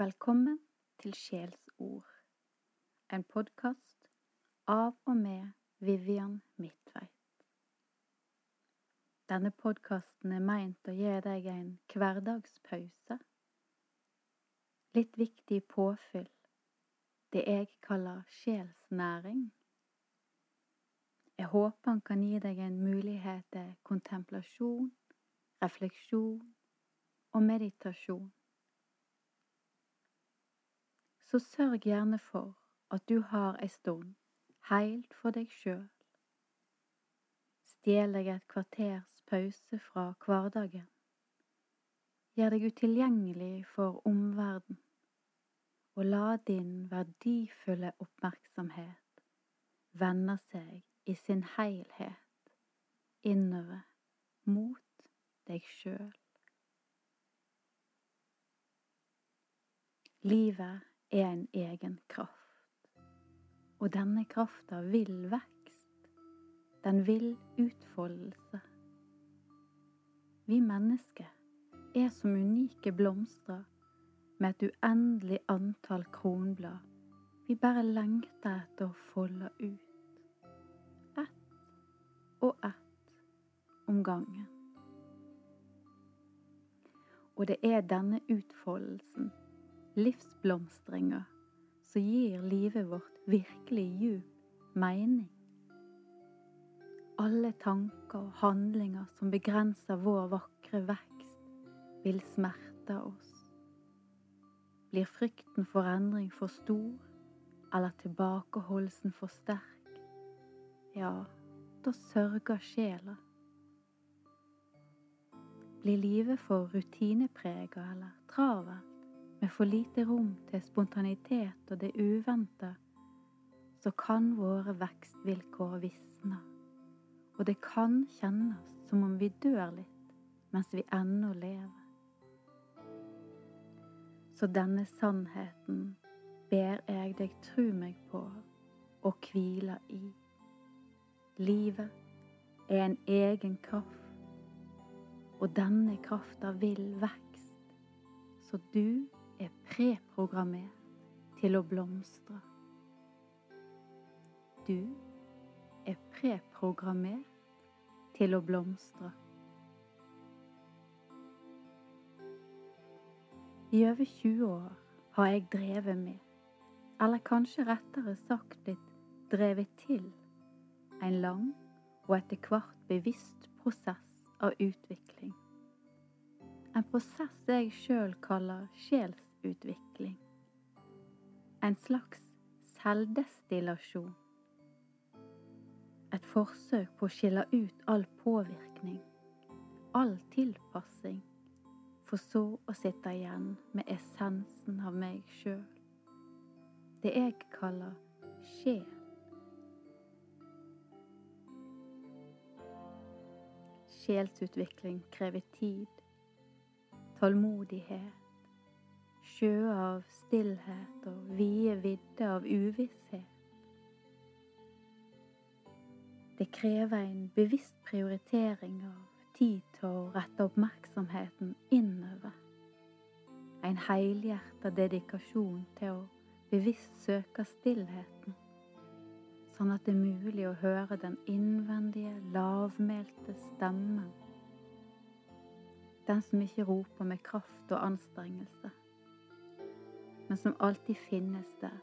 Velkommen til Sjelsord, en podkast av og med Vivian Midtveit. Denne podkasten er meint å gi deg en hverdagspause. Litt viktig påfyll, det jeg kaller sjelsnæring. Jeg håper han kan gi deg en mulighet til kontemplasjon, refleksjon og meditasjon så sørg gjerne for at du har ei stund heilt for deg sjøl. Stjel deg et kvarters pause fra hverdagen. Gjør deg utilgjengelig for omverdenen, og la din verdifulle oppmerksomhet vende seg i sin heilhet innover mot deg sjøl. Livet er en egen kraft, og denne krafta vil vekst, den vil utfoldelse. Vi mennesker er som unike blomster med et uendelig antall kronblad vi bare lengter etter å folde ut, ett og ett om gangen. Og det er denne utfoldelsen livsblomstringa som gir livet vårt virkelig djup mening. Alle tanker og handlinger som begrenser vår vakre vekst, vil smerte oss. Blir frykten for endring for stor, eller tilbakeholdelsen for sterk, ja, da sørger sjela. Blir livet for rutineprega eller travelt, med for lite rom til spontanitet og det uventa, så kan våre vekstvilkår visne, og det kan kjennes som om vi dør litt mens vi ennå lever. Så denne sannheten ber jeg deg tru meg på og hvile i. Livet er en egen kraft, og denne krafta vil vekst, så du preprogrammert til å blomstre. Du er preprogrammert til å blomstre. I over 20 år har jeg drevet med, eller kanskje rettere sagt blitt drevet til, en lang og etter hvert bevisst prosess av utvikling. En prosess jeg sjøl kaller sjels selvutvikling. En slags selvdestillasjon. Et forsøk på å skille ut all påvirkning, all tilpassing, for så å sitte igjen med essensen av meg sjøl. Det jeg kaller sjel. Sjelsutvikling krever tid, tålmodighet, sjøer av stillhet og vide vidder av uvisshet. Det krever en bevisst prioritering av tid til å rette oppmerksomheten innover. En helhjertet dedikasjon til å bevisst søke stillheten, sånn at det er mulig å høre den innvendige, lavmælte stemmen. Den som ikke roper med kraft og anstrengelse men som alltid finnes der.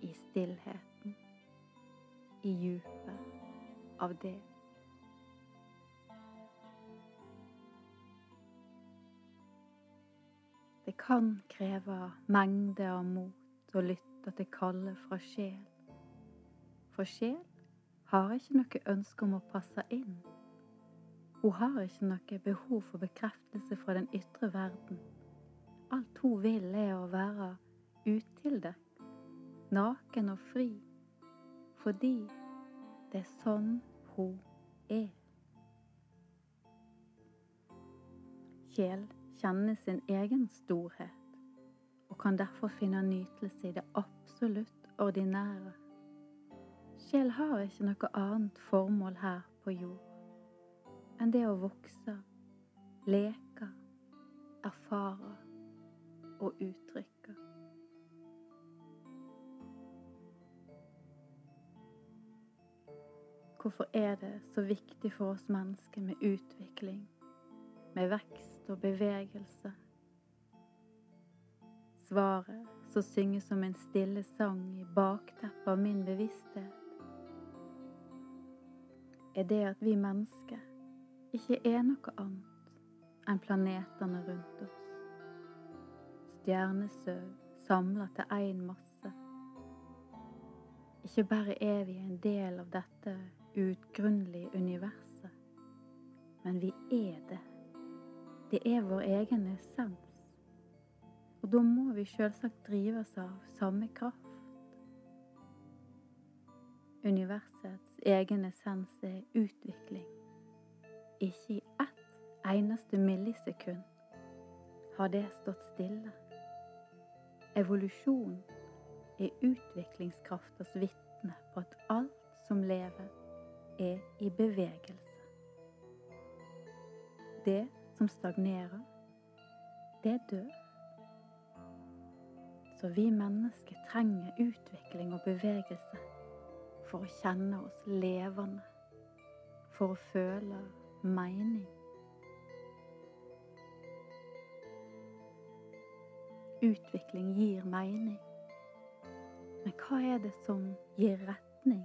I stillheten, i djupet av det. Det kan kreve mengde av mot å lytte til kallet fra sjel. For sjel har ikke noe ønske om å passe inn. Hun har ikke noe behov for bekreftelse fra den ytre verden Alt hun vil, er å være utildekt, naken og fri, fordi det er sånn hun er. Kjel kjenner sin egen storhet og kan derfor finne nytelse i det absolutt ordinære. Sjel har ikke noe annet formål her på jord enn det å vokse, leke, erfare og uttrykker. Hvorfor er det så viktig for oss mennesker med utvikling, med vekst og bevegelse? Svaret som synges som en stille sang i bakteppet av min bevissthet, er det at vi mennesker ikke er noe annet enn planetene rundt oss. Stjernestøv samla til én masse. Ikke bare er vi en del av dette uutgrunnelige universet, men vi er det. Det er vår egen essens. Og da må vi selvsagt drives av samme kraft. Universets egen essens er utvikling. Ikke i ett eneste millisekund har det stått stille. Evolusjon er utviklingskraftas vitne på at alt som lever, er i bevegelse. Det som stagnerer, det dør. Så vi mennesker trenger utvikling og bevegelse for å kjenne oss levende, for å føle mening. Utvikling gir mening. Men hva er det som gir retning?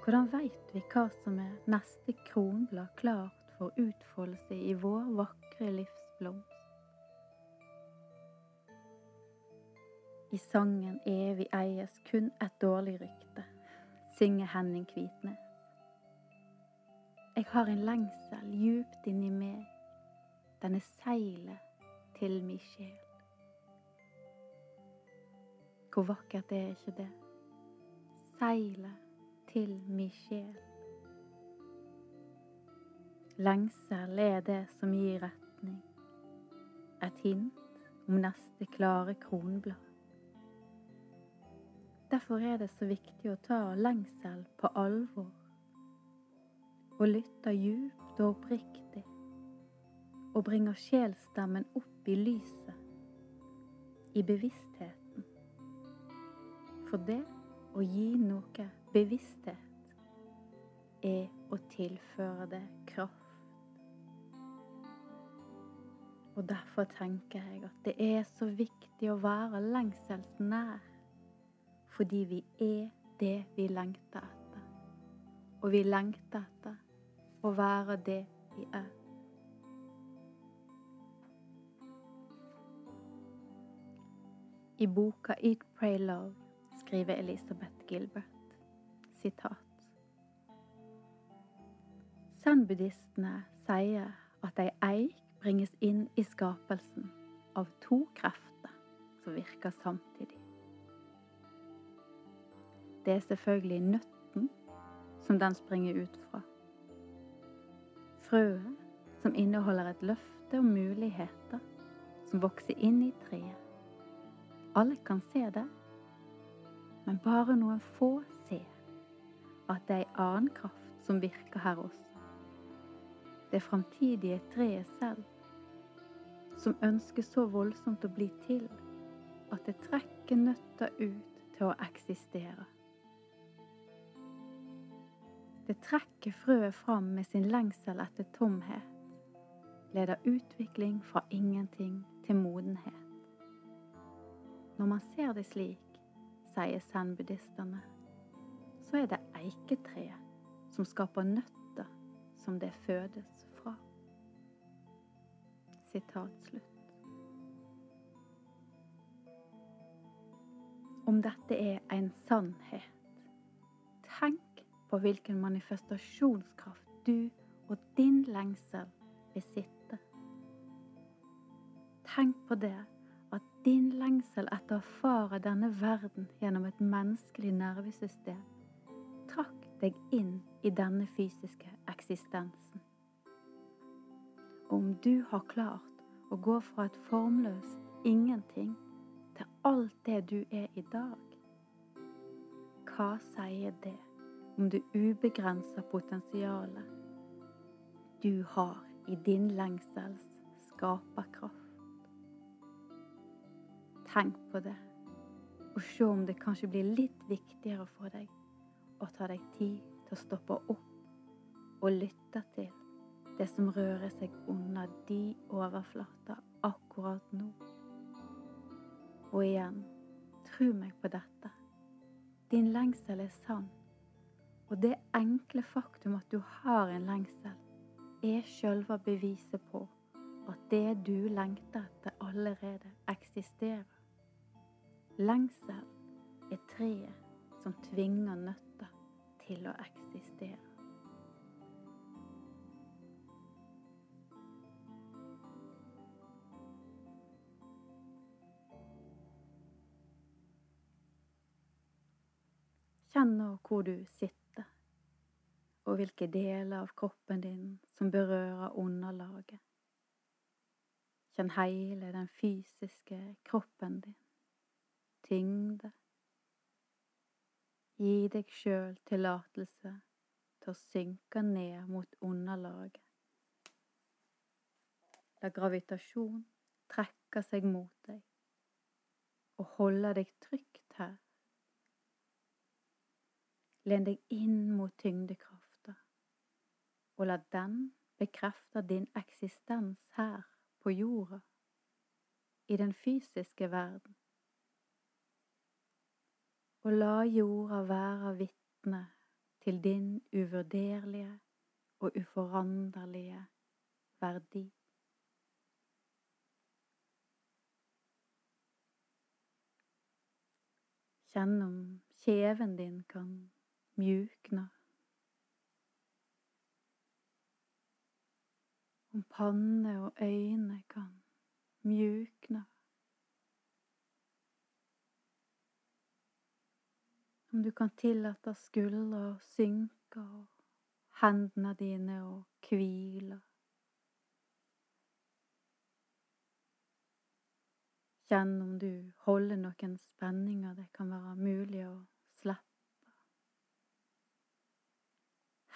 Hvordan veit vi hva som er neste kronblad klart for utfoldelse i vår vakre livsblomst? I sangen evig eies kun et dårlig rykte, synger Henning Kvitnes. Jeg har en lengsel djupt inni meg, den er seilet til mi sjel. Hvor vakkert er ikke det? Seilet til mi sjel. Lengsel er det som gir retning, et hint om neste klare kronblad. Derfor er det så viktig å ta lengsel på alvor og lytte djupt og oppriktig og bringer sjelstemmen opp i lyset, i bevisstheten. For det å gi noe bevissthet er å tilføre det kraft. Og derfor tenker jeg at det er så viktig å være lengselsnær fordi vi er det vi lengter etter. Og vi lengter etter å være det vi er. I boka Eat, Pray, Love skriver Elisabeth Gilbert sitat. Zen-buddhistene sier at ei eik bringes inn i skapelsen av to krefter som virker samtidig. Det er selvfølgelig nøtten som den springer ut fra. Frøet som inneholder et løfte om muligheter som vokser inn i treet. Alle kan se det, men bare noen få ser at det er en annen kraft som virker her også. Det framtidige treet selv, som ønsker så voldsomt å bli til at det trekker nøtta ut til å eksistere. Det trekker frøet fram med sin lengsel etter tomhet, leder utvikling fra ingenting til modenhet. Når man ser det slik, sier zen-buddhistene, så er det eiketreet som skaper nøtter som det fødes fra. Sitat slutt. Om dette er en sannhet, tenk på hvilken manifestasjonskraft du og din lengsel besitter. Tenk på det din lengsel etter å erfare denne verden gjennom et menneskelig nervesystem trakk deg inn i denne fysiske eksistensen. Om du har klart å gå fra et formløst ingenting til alt det du er i dag, hva sier det? om det ubegrensa potensialet du har i din lengsels skaperkraft. Tenk på det, og se om det kanskje blir litt viktigere for deg å ta deg tid til å stoppe opp og lytte til det som rører seg under de overflater akkurat nå. Og igjen, tro meg på dette. Din lengsel er sann. Og det enkle faktum at du har en lengsel, er sjølve beviset på at det du lengter etter, allerede eksisterer. Lengsel er treet som tvinger nøtta til å eksistere. Kjenn nå hvor du sitter, og hvilke deler av kroppen din som berører underlaget. Kjenn hele den fysiske kroppen din. Tyngde. Gi deg sjøl tillatelse til å synke ned mot underlaget. La gravitasjon trekke seg mot deg og holde deg trygt her. Len deg inn mot tyngdekrafta, og la den bekrefte din eksistens her på jorda, i den fysiske verden. Og la jorda være vitne til din uvurderlige og uforanderlige verdi. Kjenn om kjeven din kan mjukne. Om panne og øyne kan mjukne. Om du kan tillate skuldra å synke og hendene dine å hvile. Kjenn om du holder noen spenninger det kan være mulig å slippe.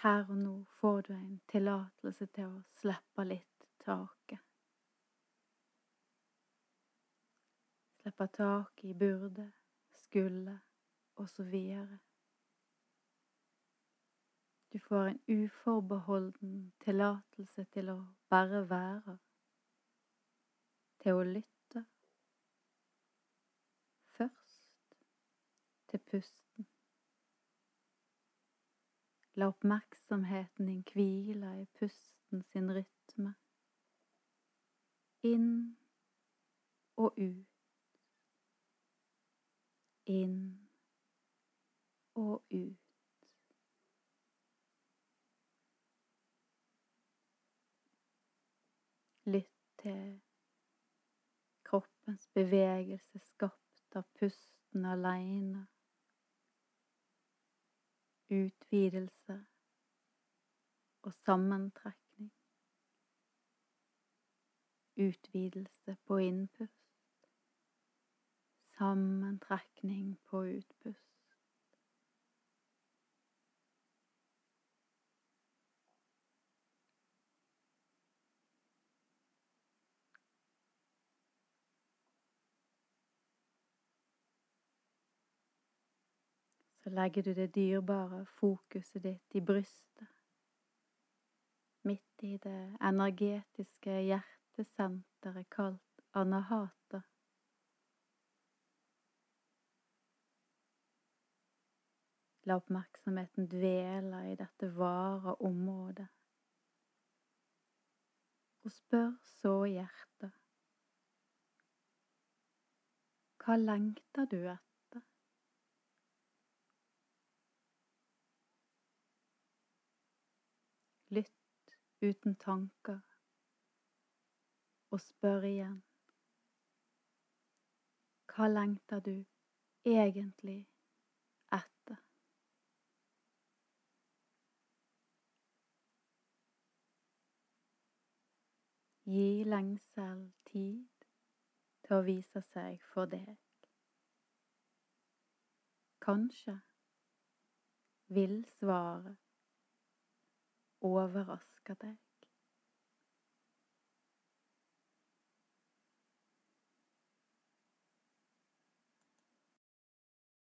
Her og nå får du en tillatelse til å slippe litt taket. Slippe taket i burde, skulle og så videre. Du får en uforbeholden tillatelse til å bare være, til å lytte. Først til pusten. La oppmerksomheten din hvile i pusten sin rytme. Inn og ut. Inn og ut. Lytt til kroppens bevegelse skapt av pusten aleine utvidelse og sammentrekning. Utvidelse på innpust, sammentrekning på utpust. Så legger du det dyrebare fokuset ditt i brystet, midt i det energetiske hjertesenteret kalt anahata. La oppmerksomheten dvele i dette vare området, og spør så hjertet, hva lengter du etter? lytt uten tanker, og spør igjen. Hva lengter du egentlig etter? Gi lengsel tid til å vise seg for deg. Kanskje vil svaret overrasker deg.